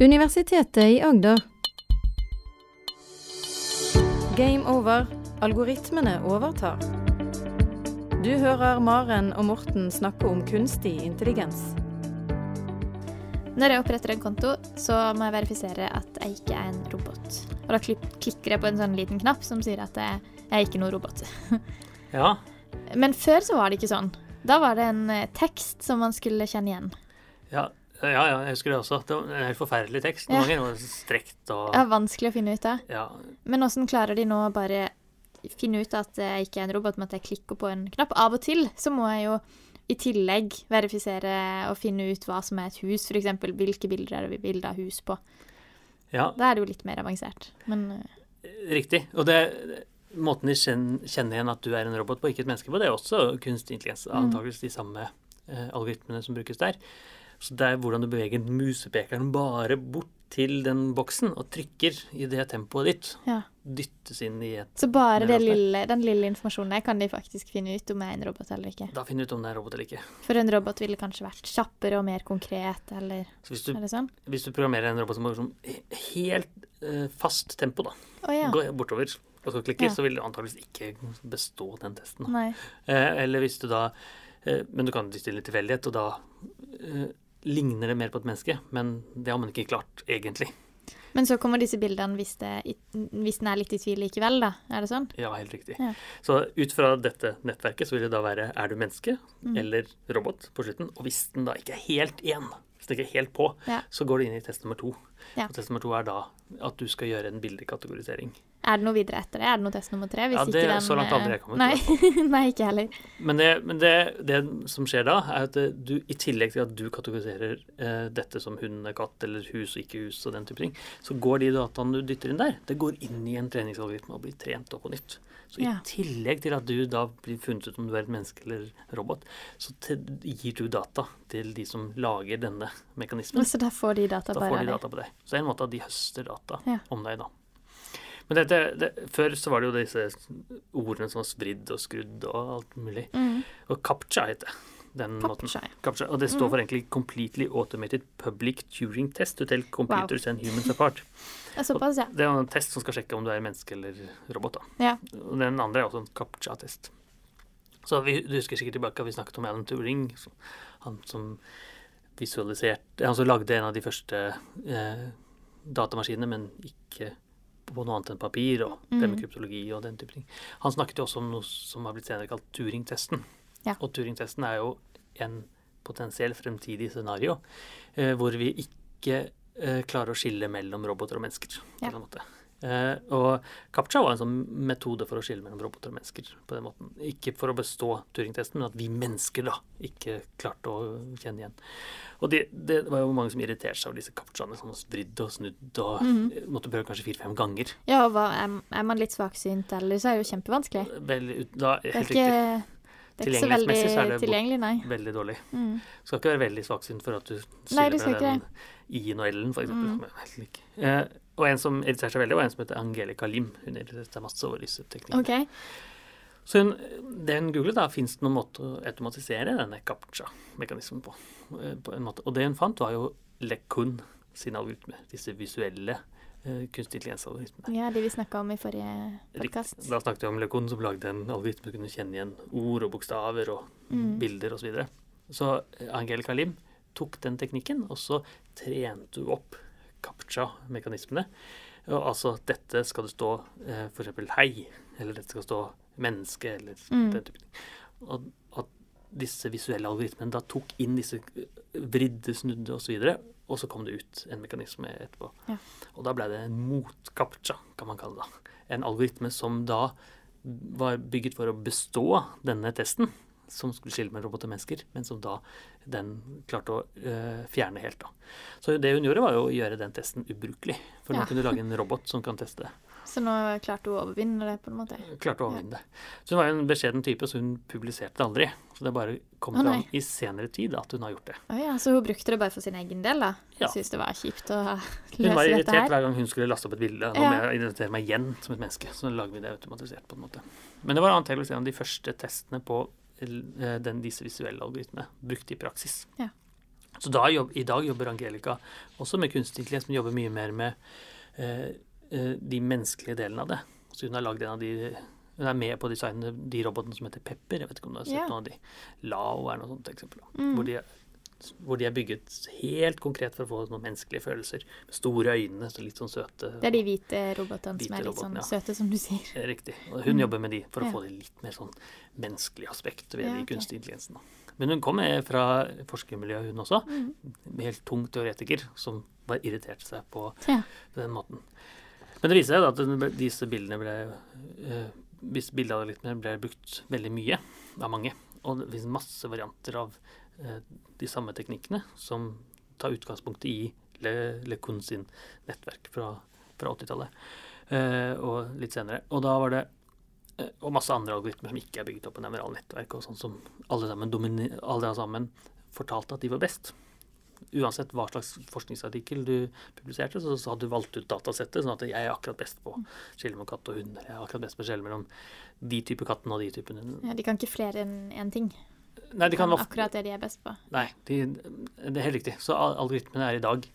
Universitetet i Agder. Game over. Algoritmene overtar. Du hører Maren og Morten snakke om kunstig intelligens. Når jeg oppretter en konto, så må jeg verifisere at jeg ikke er en robot. Og da klikker jeg på en sånn liten knapp som sier at jeg jeg er ikke noe robot. Ja, Men før så var det ikke sånn. Da var det en eh, tekst som man skulle kjenne igjen. ja, ja, ja, jeg husker det også. Det var en helt forferdelig tekst. Ja. Noen ganger var det strekt og er vanskelig å finne ut av. ja, Men åssen klarer de nå å bare finne ut at jeg ikke er en robot, men at jeg klikker på en knapp? Av og til så må jeg jo i tillegg verifisere og finne ut hva som er et hus, f.eks. hvilke bilder er det vi bilde av hus på. ja, Da er det jo litt mer avansert. Men eh, riktig. Og det måten de kjenner igjen at du er en robot på, ikke et menneske på, det er også kunstig intelligens. Mm. Antakeligvis de samme eh, algoritmene som brukes der. Så det er hvordan du beveger musepekeren bare bort til den boksen og trykker i det tempoet ditt. ja. Dyttes inn i et Så bare det lille, den lille informasjonen der kan de faktisk finne ut om jeg er en robot eller ikke. Da finner du ut om det er robot eller ikke. For en robot ville kanskje vært kjappere og mer konkret, eller Så hvis du, er det sånn? hvis du programmerer en robot som har sånn helt eh, fast tempo, da, oh, ja. går bortover og så klikker, Ja. så vil du antakeligvis ikke bestå den testen. Eh, eller hvis du da eh, Men du kan stille tilfeldighet, og da eh, ligner det mer på et menneske. Men det har man ikke klart, egentlig. Men så kommer disse bildene hvis, det, hvis den er litt i tvil likevel, da. Er det sånn? Ja, helt riktig. Ja. Så ut fra dette nettverket så vil det da være er du menneske Mm. eller robot på slutten. Og hvis den da ikke er helt én, hvis ikke er helt på, Ja. så går du inn i test nummer to. Ja. Og test nummer to er da at du skal gjøre en bildekategorisering. Er det noe videre etter det? Er det noe test nummer tre? Ja, det- den, så langt har aldri jeg kommet, Nei, nei ikke heller. Men, det, men det, det som skjer da, er at eh, du i tillegg til at du kategoriserer eh, dette som hund, katt eller hus og ikke hus og den type ting, så går de dataene du dytter inn der, det går inn i en treningsalgoritme og blir trent opp på nytt. Så i tillegg til at du da blir funnet ut om du er et menneske eller robot, så gir du data til de som lager denne mekanismen. Så da får de data Da får de data på deg. Så det er en måte at de høster data Ja. om deg, da. Men dette, det, før så var det jo disse ordene som var spridd og skrudd og alt mulig. Mm. Og CAPTCHA heter den måten. Captcha. CAPTCHA, og det står Mm. for egentlig Completely Automated Public Turing Test to tell computers and humans apart. Såpass, ja. Det er en test som skal sjekke om du er menneske eller robot. Ja. Den andre er også en CAPTCHA-test. Så vi, Du husker sikkert tilbake at vi snakket om Alan Turing, han som visualiserte Han som lagde en av de første eh, datamaskinene, men ikke på noe annet enn papir, og det med Mm. kryptologi og den type ting. Han snakket jo også om noe som har blitt senere kalt Turing-testen. Ja. Og Turing-testen er jo en potensiell fremtidig scenario eh, hvor vi ikke eh, klarer å skille mellom roboter og mennesker. på Ja. Eh, og CAPTCHA var en sånn metode for å skille mellom roboter og mennesker. på den måten. Ikke for å bestå Turing-testen, men at vi mennesker da ikke klarte å kjenne igjen. Og det, det var jo mange som irriterte seg over disse CAPTCHAene som var vridd og snudd og mm -hmm. måtte prøve kanskje fire-fem ganger. Ja, og hva, er, man litt svaksynt eller så er det jo kjempevanskelig. Vel, da, helt det er ikke veldig Tilgjengelighetsmessig så er det nei. Veldig dårlig. Mm. Skal ikke være veldig svaksynt for at du Nei, det skiller med den I-en og L-en, eksempel. Mm. Eh, og en som irriterer seg veldig, var en som heter Angelica Lim. Hun irriterer seg masse over disse teknikkene. OK. Så hun, det hun googlet, da, fins det noen måte å automatisere denne captcha-mekanismen på, eh, på. Og det hun fant, var jo Lekun sine algoritmer. Disse visuelle kunstig intelligens-algoritme. Ja, de vi snakka om i forrige podkast. Da snakket vi om Lekon som lagde en algoritme som kunne kjenne igjen ord og bokstaver og Mm. bilder osv. Så, videre. så eh, Angelica Lim tok den teknikken, og så trente hun opp captcha-mekanismene. Altså dette skal det stå eh, f.eks. hei, eller dette skal stå menneske, eller Mm. den type ting. Og at disse visuelle algoritmene da tok inn disse eh, vridde, snudde osv., og, så og så kom det ut en mekanisme etterpå. Ja. Og da ble det en mot-captcha, kan man kalle det. En algoritme som da var bygget for å bestå denne testen, som skulle skille mellom robot og mennesker, men som da den klarte å øh, fjerne helt. da. Så det hun gjorde, var jo å gjøre den testen ubrukelig. For Ja. nå kunne du lage en robot som kan teste det. Så nå klarte hun å overvinne det, på en måte. Klarte å overvinne det. Så hun var jo en beskjeden type, så hun publiserte det aldri. Så det bare kom Å, fram i senere tid at hun har gjort det. Oh, ja, så hun brukte det bare for sin egen del, da? Ja. Syntes det var kjipt å løse dette her. Hun var irritert hver gang hun skulle laste opp et bilde. Nå Ja. må jeg identifisere meg igjen som et menneske. Så lager vi det automatisert på en måte. Men det var antakeligvis en av de første testene på eh, den, disse visuelle algoritmene brukt i praksis. Ja. Så da i dag jobber Angelica også med kunstig intelligens, men jobber mye mer med eh, de menneskelige delene av det. Så hun har lagd en av de Hun er med på å designe de robotene som heter Pepper. Jeg vet ikke om du har sett yeah. noen av de. Lao er noe sånt eksempel. Mm. Hvor, de, hvor de er bygget helt konkret for å få noen menneskelige følelser. Med store øyne, så litt sånn søte. Det er de hvite robotene som er litt robotene, sånn ja. søte, som du sier. Eh, Riktig. Og hun Mm. jobber med de for å Ja. få det litt mer sånn menneskelig aspekt ved Ja, de kunstige kunstig intelligensen. Men hun kom fra forskermiljøet, hun også. Mm. Helt tung teoretiker som bare irriterte seg på Ja. den måten. Men det viser seg at disse bildene ble eh, Disse bildealgoritmene ble brukt veldig mye av mange. Og det finnes masse varianter av eh, de samme teknikkene som tar utgangspunkt i Le, Le Cun sin nettverk fra, fra 80-tallet eh, og litt senere. Og da var det eh, og masse andre algoritmer som ikke er bygget opp på nevrale nettverk, og sånn som alle sammen, alle sammen fortalte at de var best. Uansett hva slags forskningsartikkel du publiserte, så, så hadde du valgt ut datasettet, sånn at jeg er akkurat best på skjellet skille mellom katt og hund. Jeg er akkurat best på skjellet skille mellom de type kattene og de typene hund. Ja, de kan ikke flere enn én ting. Nei, de kan ofte akkurat det de er best på. Nei, de, det er helt riktig. Så algoritmene er i dag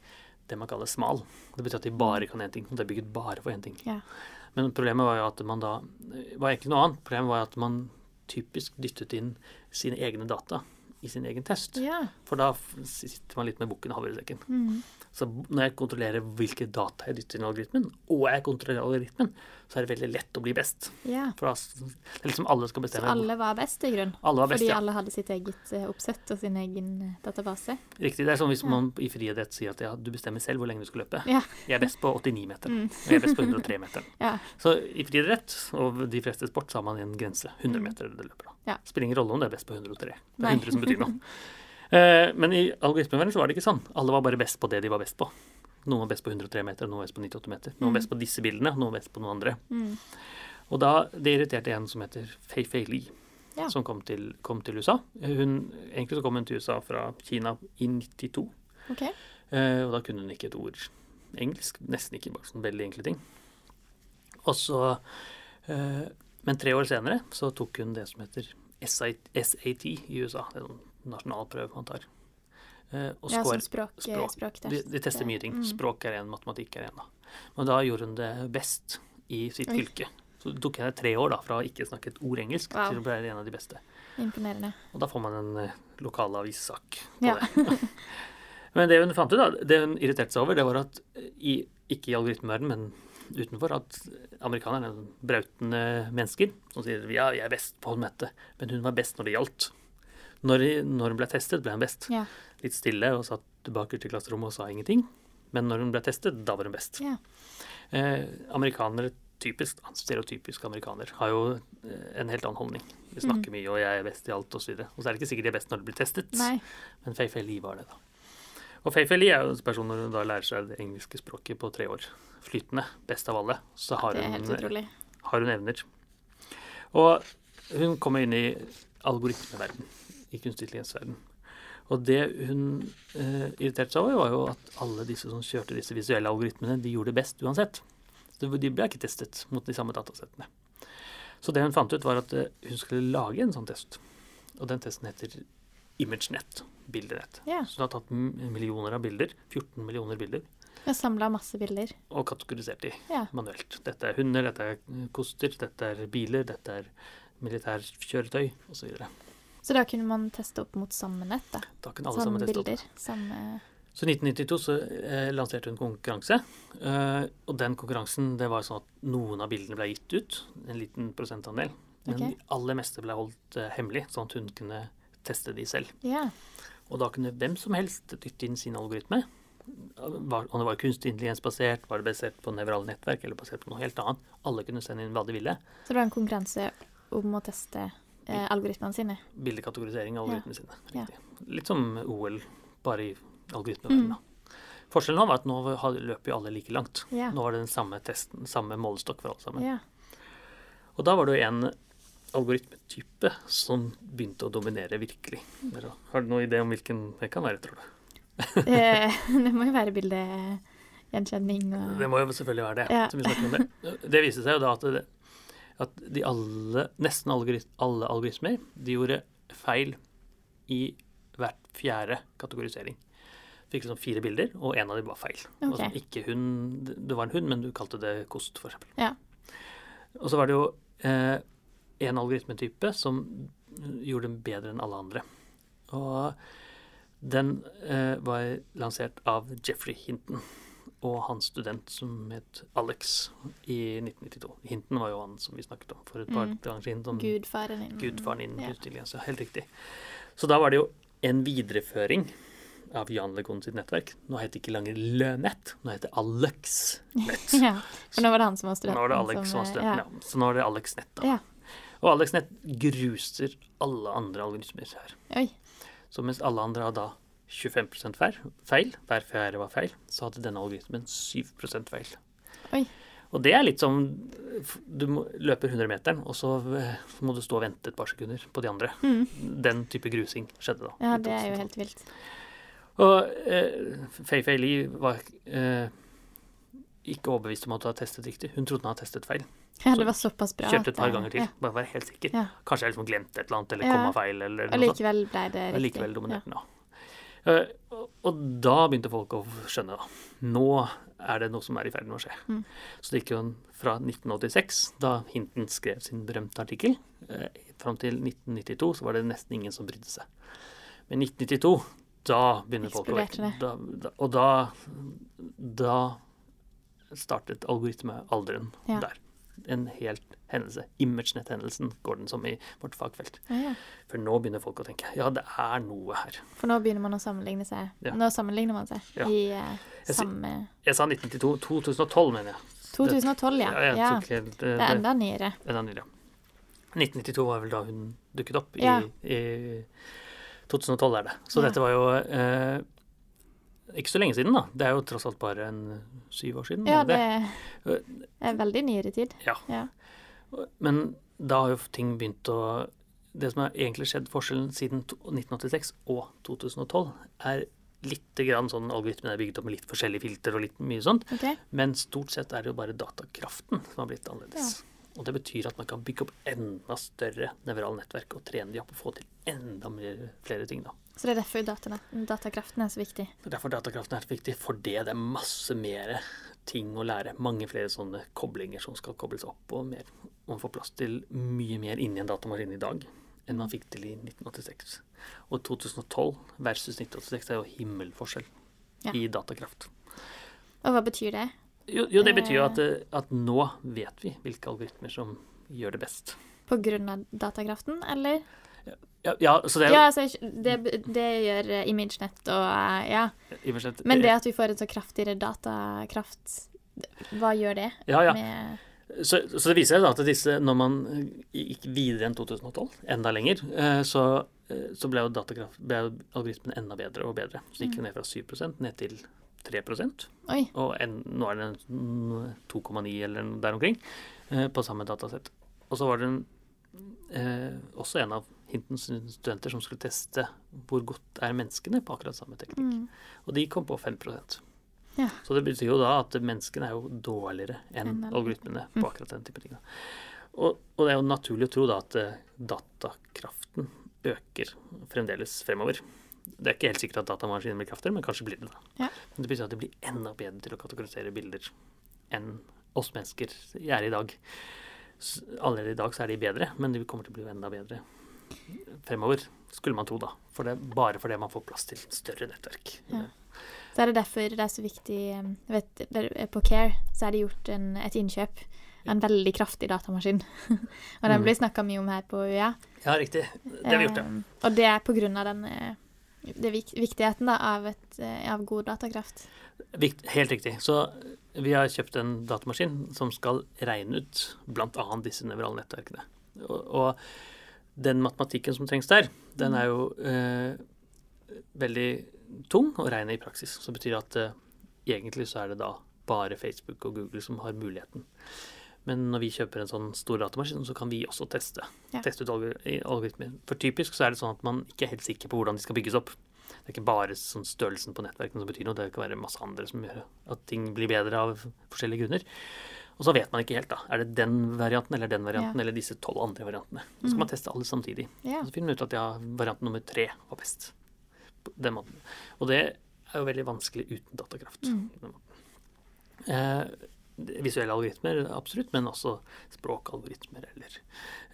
det man kaller smal. Det betyr at de bare kan én ting. De Det er bygget bare for én ting. Ja. Men problemet var jo at man da var ikke noe annet. Problemet var at man typisk dyttet inn sine egne data i sin egen test. Ja. For da sitter man litt med bukken og havresekken. Mm. Så når jeg kontrollerer hvilke data jeg dytter inn i algoritmen, og jeg kontrollerer algoritmen, så er det veldig lett å bli best. ja. For det er liksom alle skal Så alle var best, i grunn? Alle var best, Fordi ja. alle hadde sitt eget eh, oppsett og sin egen eh, database? Riktig. Det er sånn hvis man i friidrett sier at ja, du bestemmer selv hvor lenge du skal løpe. Ja. Jeg er best på 89 meter, Mm. og jeg er best på 103 meter. Ja. Så i friidrett og de fleste sport så har man en grense. 100 Mm. meter er det løper da. Ja. Spiller ingen rolle om det er best på 103. Det er Nei. 100 som betyr noe. Eh, men i algoritmeverdenen så var det ikke sånn. Alle var bare best på det de var best på. Noen var best på 103 meter, noen var best på 98 meter. Noen var Mm. best på disse bildene, noen var best på noen andre. Mm. Og da, det irriterte en som heter Fei Fei Li, Ja. som kom til, kom til USA. Hun, egentlig så kom hun til USA fra Kina i 92. Okay. Eh, og da kunne hun ikke et ord engelsk. Nesten ikke, bare sånne veldig enkle ting. Og så eh, Men tre år senere så tok hun det som heter SAT i USA. Det er en nasjonalprøve man tar. Eh, og Ja, score- sånn språk, språk. språktest. de, de tester mye ting. Mm. Språk er en, matematikk er en. Men da gjorde hun det best i sitt Oi. fylke. Så det tok henne tre år da, fra å ikke snakke et ord engelsk Wow. til å bli en av de beste. Imponerende. Og da får man en uh, lokalavissak på Ja. det. men det hun fant ut, da, det hun irriterte seg over, det var at eh, i, ikke i algoritmeverdenen, men utenfor, at amerikanerne er brautende mennesker som sier ja, jeg er best på å mette, men hun var best når det gjaldt. Når, når hun ble testet, ble hun best. Ja. Litt stille og satt tilbake til klasserommet og sa ingenting. Men når hun ble testet, da var hun best. Ja. Eh, amerikanere, typisk, stereotypisk amerikaner, har jo eh, en helt annen holdning. Vi snakker mye, og jeg er best i alt, osv. Og, så og så er det ikke sikkert de er best når de blir testet. Nei. Men Fei Fei Li var det, da. Og Fei Fei Li er jo en person når hun da lærer seg det engelske språket på tre år. Flytende. Best av alle. Så har er hun, har hun evner. Og hun kommer inn i algoritmeverden, i kunstig intelligens-verden. Og det hun eh, irriterte seg over, var jo at alle disse som kjørte disse visuelle algoritmene, de gjorde det best uansett. Så de ble ikke testet mot de samme datasettene. Så det hun fant ut, var at eh, hun skulle lage en sånn test. Og den testen heter ImageNet. Bildenett. Yeah. Så hun har tatt millioner av bilder, 14 millioner bilder, har samla masse bilder. og kategorisert de yeah. manuelt. Dette er hunder, dette er koster, dette er biler, dette er militærkjøretøy osv. Så, da kunne man teste opp mot samme nett, da. Da kunne alle Samme teste opp. bilder. Samme Så i 1992 så eh, lanserte hun konkurranse. Eh, og den konkurransen det var sånn at noen av bildene ble gitt ut, en liten prosentandel. Men okay. de aller meste ble holdt eh, hemmelig, sånn at hun kunne teste de selv. Yeah. Og da kunne hvem som helst dytte inn sin algoritme. Var- Om det var kunstig intelligensbasert, var det basert på nevrale nettverk eller basert på noe helt annet. Alle kunne sende inn hva de ville. Så det var en konkurranse om å teste eh, algoritmene sine. Bildekategorisering av Ja. algoritmene sine. Ja. Riktig. Litt som OL, bare i algoritmeverdenen. da. Forskjellen nå var at nå løper jo alle like langt. Ja. Nå var det den samme testen, samme målestokk for alle sammen. Ja. Og da var det jo en algoritmetype som begynte å dominere virkelig. Har du noen idé om hvilken det kan være, tror du? Eh, det må jo være bildegjenkjenning og Det må jo selvfølgelig være det. Ja. som vi om Det Det viste seg jo da at, det, at de alle, nesten alle, alle algoritmer de gjorde feil i hvert fjerde kategorisering. fikk liksom fire bilder, og en av dem var feil. Okay. Altså, ikke hund, det var en hund, men du kalte det kost, eksempel. Ja. Og så var det jo eh, en algoritmetype som gjorde den bedre enn alle andre. Og den eh, var lansert av Jeffrey Hinton og hans student som het Alex i 1992. Hinton var jo han som vi snakket om for et par Mm. dager siden. Gudfaren din. Gudfaren innen Ja. utstillingen, så helt riktig. Så da var det jo en videreføring av Jan Legon sitt nettverk. Nå heter det ikke lenger Lønett, nå heter det Alex Nett. Ja, for nå var det han som var studenten. Nå var det Alex som var eh, studenten, ja. Så nå er det Alex Nett, da. Ja. Og AlexNet gruser alle andre algoritmer her. Oi. Så mens alle andre har da 25% feil, feil, hver fjerde var feil, så hadde denne algoritmen 7 feil. Oi. Og det er litt som Du løper 100-meteren, og så eh, må du stå og vente et par sekunder på de andre. Mm. Den type grusing skjedde da. Ja, det er jo helt vilt. Og eh, Fei Fei Li var eh, ikke overbevist om at hun hadde testet riktig. Hun trodde hun hadde testet feil. Ja, det var såpass bra. Kjørte et par ganger til, Ja. bare være helt sikker. Ja. Kanskje jeg liksom glemte et eller annet, eller Ja. komma feil, eller noe sånt. likevel ble det riktig. riktig. likevel dominerte den, ja. Eh, og- og da begynte folk å skjønne, da. Nå er det noe som er i ferd med å skje. Mm. Så det gikk jo fra 1986, da Hinton skrev sin berømte artikkel, eh, fram til 1992 så var det nesten ingen som brydde seg. Men 1992, da begynner folk å da, Og da, da startet algoritmealderen Ja. der. En helt hendelse. ImageNet-hendelsen går den som i vårt fagfelt. Ja, ja. For nå begynner folk å tenke ja, det er noe her. For nå begynner man å sammenligne seg. Ja. Nå sammenligner man seg Ja. i uh, samme Jeg sa 1992. 2012, mener jeg. 2012, ja. Det, ja. tok det, Det er enda nyere. enda nyere. 1992 var vel da hun dukket opp. I, Ja. i 2012 er det. Så Ja. dette var jo eh, ikke så lenge siden, da. Det er jo tross alt bare en syv år siden. Ja, det, det er veldig nyere tid. Ja. Ja. Men da har jo ting begynt å Det som har egentlig skjedd forskjellen siden 1986 og 2012, er litt grann sånn algoritmen er bygget opp med litt forskjellige filter og litt mye sånt. Okay. Men stort sett er det jo bare datakraften som har blitt annerledes. Og det betyr at man kan bygge opp enda større nevrale nettverk og trene de opp og få til enda mer, flere ting. da. Så det er derfor data, datakraften er så viktig. Det er Derfor datakraften er så viktig, fordi det er masse mer ting å lære. Mange flere sånne koblinger som skal kobles opp, og mer. Man får plass til mye mer inni en datamaskin i dag enn man fikk til i 1986. Og 2012 versus 1986 er jo himmelforskjell Ja. i datakraft. Og hva betyr det? Jo, jo det betyr jo Eh. at, eh, at nå vet vi hvilke algoritmer som gjør det best. På grunn av datakraften, eller? Ja, ja så det er Ja, altså, det, det gjør eh, ImageNet og eh, Ja. i og for seg- Men det at vi får en så kraftigere datakraft, hva gjør det ja, ja. med Så, så det viser seg at disse, når man gikk videre enn 2012, enda lenger, eh, så, eh, så ble jo ble jo algoritmen enda bedre og bedre. Så gikk vi ned fra 7 ned til 3 Oi. og en, nå er det en 2,9 eller der omkring eh, på samme datasett. Og så var det en, eh, også en av Hintons studenter som skulle teste hvor godt er menneskene på akkurat samme teknikk. Mm. Og de kom på 5 Ja. Så det betyr jo da at menneskene er jo dårligere enn en algoritmene Mm. på akkurat den type ting. Og, og det er jo naturlig å tro da at eh, datakraften øker fremdeles fremover. Det er ikke helt sikkert at datamaskinen blir kraftigere, men kanskje blir det da. Ja. Men det betyr at de blir enda bedre til å kategorisere bilder enn oss mennesker er i dag. Allerede i dag så er de bedre, men de kommer til å bli enda bedre fremover, skulle man tro da. For det, bare fordi man får plass til større nettverk. Ja. Så er det derfor det er så viktig um, jeg vet, der- På Care så er det gjort en, et innkjøp av en veldig kraftig datamaskin. og den Mm. blir snakka mye om her på UiA. Ja, riktig. Det har vi gjort, ja. Um, og det er på grunn av den eh, det vik viktigheten da, av, et, eh, av god datakraft. Helt riktig. Så vi har kjøpt en datamaskin som skal regne ut bl.a. disse nevrale nettverkene. Og, og den matematikken som trengs der, den er jo eh, veldig tung å regne i praksis. Så det betyr at eh, egentlig så er det da bare Facebook og Google som har muligheten. Men når vi kjøper en sånn stor datamaskin, så kan vi også teste. Ja. Teste ut algoritmer. For typisk så er det sånn at man ikke er helt sikker på hvordan de skal bygges opp. Det er ikke bare sånn størrelsen på nettverkene som betyr noe, det kan være masse andre som gjør at ting blir bedre av forskjellige grunner. Og så vet man ikke helt, da. Er det den varianten eller den varianten Ja. eller disse tolv andre variantene? Så skal Mhm. man teste alle samtidig. Ja. Og så finner man ut at ja, variant nummer tre var best. På den måten. Og det er jo veldig vanskelig uten datakraft. Mm. Eh, visuelle algoritmer, absolutt, men også språkalgoritmer, eller,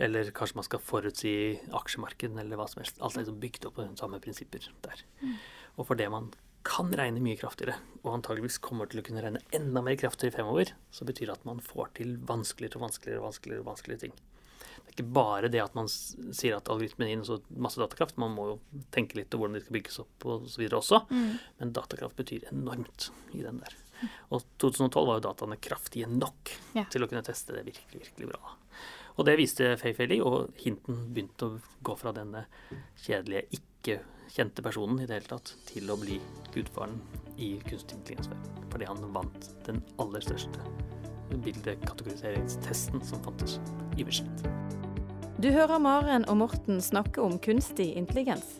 eller kanskje man skal forutsi aksjemarkedene, eller hva som helst. Alt er liksom bygd opp på de samme prinsipper der. Mm. Og for det man kan regne mye kraftigere, og antageligvis kommer til å kunne regne enda mer kraftigere fremover, så betyr det at man får til vanskeligere og vanskeligere og vanskeligere, vanskeligere ting. Det er ikke bare det at man sier at algoritmen gir så masse datakraft, man må jo tenke litt på hvordan de skal bygges opp og så også. Mm. Men datakraft betyr enormt i den der. Og 2012 var jo dataene kraftige nok Ja. til å kunne teste det virkelig, virkelig bra. Og det viste Fei-Fei og hinten begynte å gå fra denne kjedelige, ikke kjente personen i det hele tatt, til å bli gudfaren i kunstig intelligensverden. Fordi han vant den aller største bildekategoriseringstesten som fantes i Bislett. Du hører Maren og Morten snakke om kunstig intelligens.